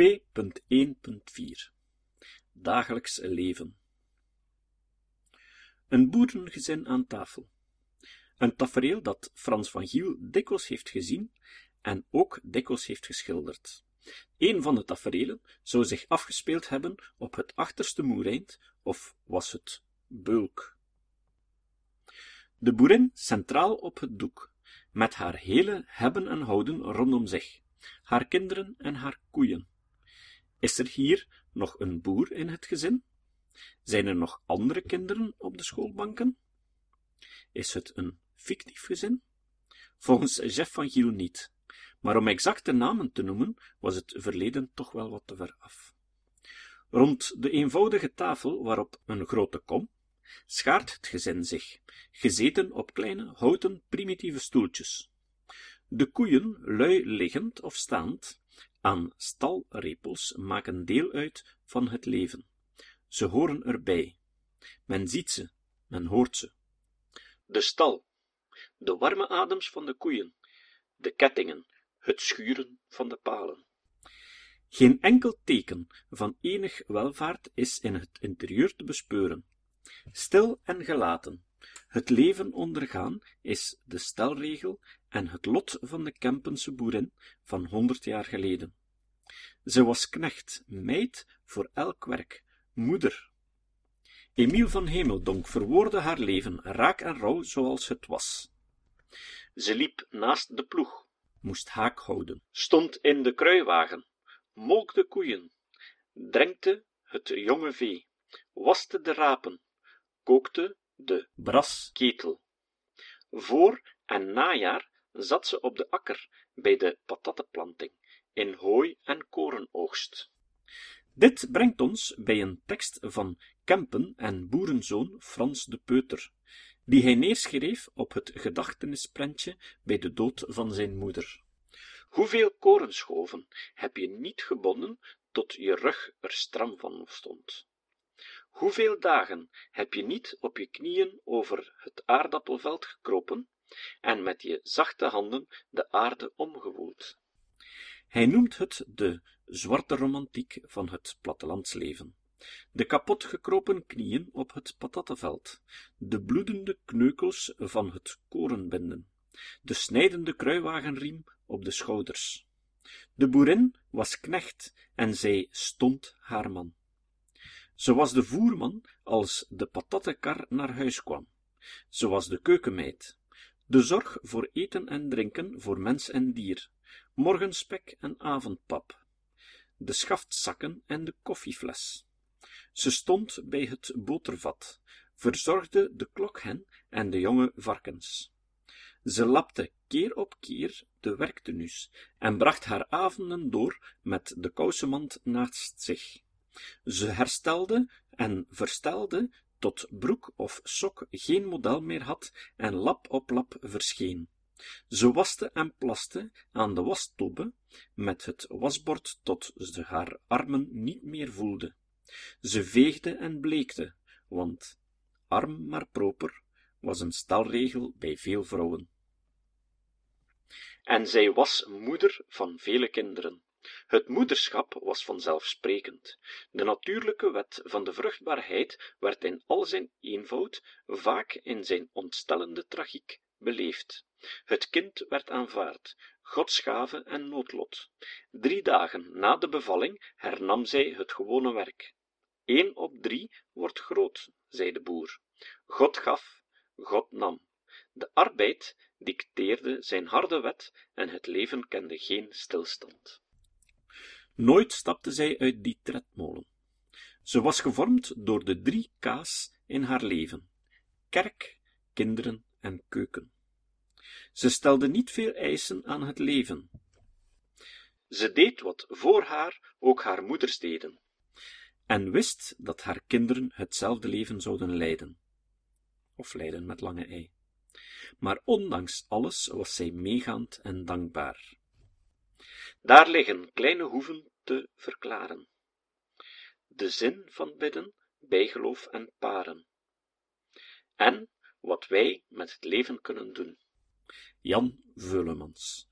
2.1.4 Dagelijks leven Een boerengezin aan tafel. Een tafereel dat Frans van Giel dikwijls heeft gezien en ook dikwijls heeft geschilderd. Een van de taferelen zou zich afgespeeld hebben op het achterste moereind, of was het Beulk. De boerin centraal op het doek, met haar hele hebben en houden rondom zich, haar kinderen en haar koeien. Is er hier nog een boer in het gezin? Zijn er nog andere kinderen op de schoolbanken? Is het een fictief gezin? Volgens Jeff van Giel niet, maar om exacte namen te noemen, was het verleden toch wel wat te ver af. Rond de eenvoudige tafel waarop een grote kom, schaart het gezin zich, gezeten op kleine houten primitieve stoeltjes. De koeien, lui liggend of staand, aan stalrepels maken deel uit van het leven. Ze horen erbij. Men ziet ze, men hoort ze. De stal, de warme adems van de koeien, de kettingen, het schuren van de palen. Geen enkel teken van enig welvaart is in het interieur te bespeuren. Stil en gelaten, het leven ondergaan is de stelregel en het lot van de Kempense boerin van honderd jaar geleden. Ze was knecht, meid voor elk werk, moeder. Emiel van Hemeldonk verwoordde haar leven raak en rauw zoals het was. Ze liep naast de ploeg, moest haak houden, stond in de kruiwagen, molkte koeien, drenkte het jonge vee, waste de rapen, kookte de brasketel. Voor en najaar zat ze op de akker bij de patattenplanting, in hooi en korenoogst. Dit brengt ons bij een tekst van Kempen en boerenzoon Frans de Peuter, die hij neerschreef op het gedachtenisprentje bij de dood van zijn moeder. Hoeveel korenschoven heb je niet gebonden tot je rug er stram van stond? Hoeveel dagen heb je niet op je knieën over het aardappelveld gekropen en met je zachte handen de aarde omgewoeld? Hij noemt het de zwarte romantiek van het plattelandsleven. De kapot gekropen knieën op het patattenveld, de bloedende kneukels van het korenbinden, de snijdende kruiwagenriem op de schouders. De boerin was knecht en zij stond haar man. Ze was de voerman als de patattenkar naar huis kwam. Ze was de keukenmeid, de zorg voor eten en drinken voor mens en dier, morgenspek en avondpap, de schaftzakken en de koffiefles. Ze stond bij het botervat, verzorgde de klokhen en de jonge varkens. Ze lapte keer op keer de werktenues en bracht haar avonden door met de kousemand naast zich. Ze herstelde en verstelde tot broek of sok geen model meer had en lap op lap verscheen. Ze waste en plaste aan de wastobbe met het wasbord tot ze haar armen niet meer voelde. Ze veegde en bleekte, want arm maar proper was een stelregel bij veel vrouwen. En zij was moeder van vele kinderen. Het moederschap was vanzelfsprekend. De natuurlijke wet van de vruchtbaarheid werd in al zijn eenvoud, vaak in zijn ontstellende tragiek, beleefd. Het kind werd aanvaard, godsgave en noodlot. Drie dagen na de bevalling hernam zij het gewone werk. Eén op drie wordt groot, zei de boer. God gaf, God nam. De arbeid dicteerde zijn harde wet en het leven kende geen stilstand. Nooit stapte zij uit die tredmolen. Ze was gevormd door de drie K's in haar leven: kerk, kinderen en keuken. Ze stelde niet veel eisen aan het leven. Ze deed wat voor haar ook haar moeders deden, en wist dat haar kinderen hetzelfde leven zouden leiden. Of leiden met lange ei. Maar ondanks alles was zij meegaand en dankbaar. Daar liggen kleine hoeven te verklaren. De zin van bidden, bijgeloof en paren. En wat wij met het leven kunnen doen. Jan Veulemans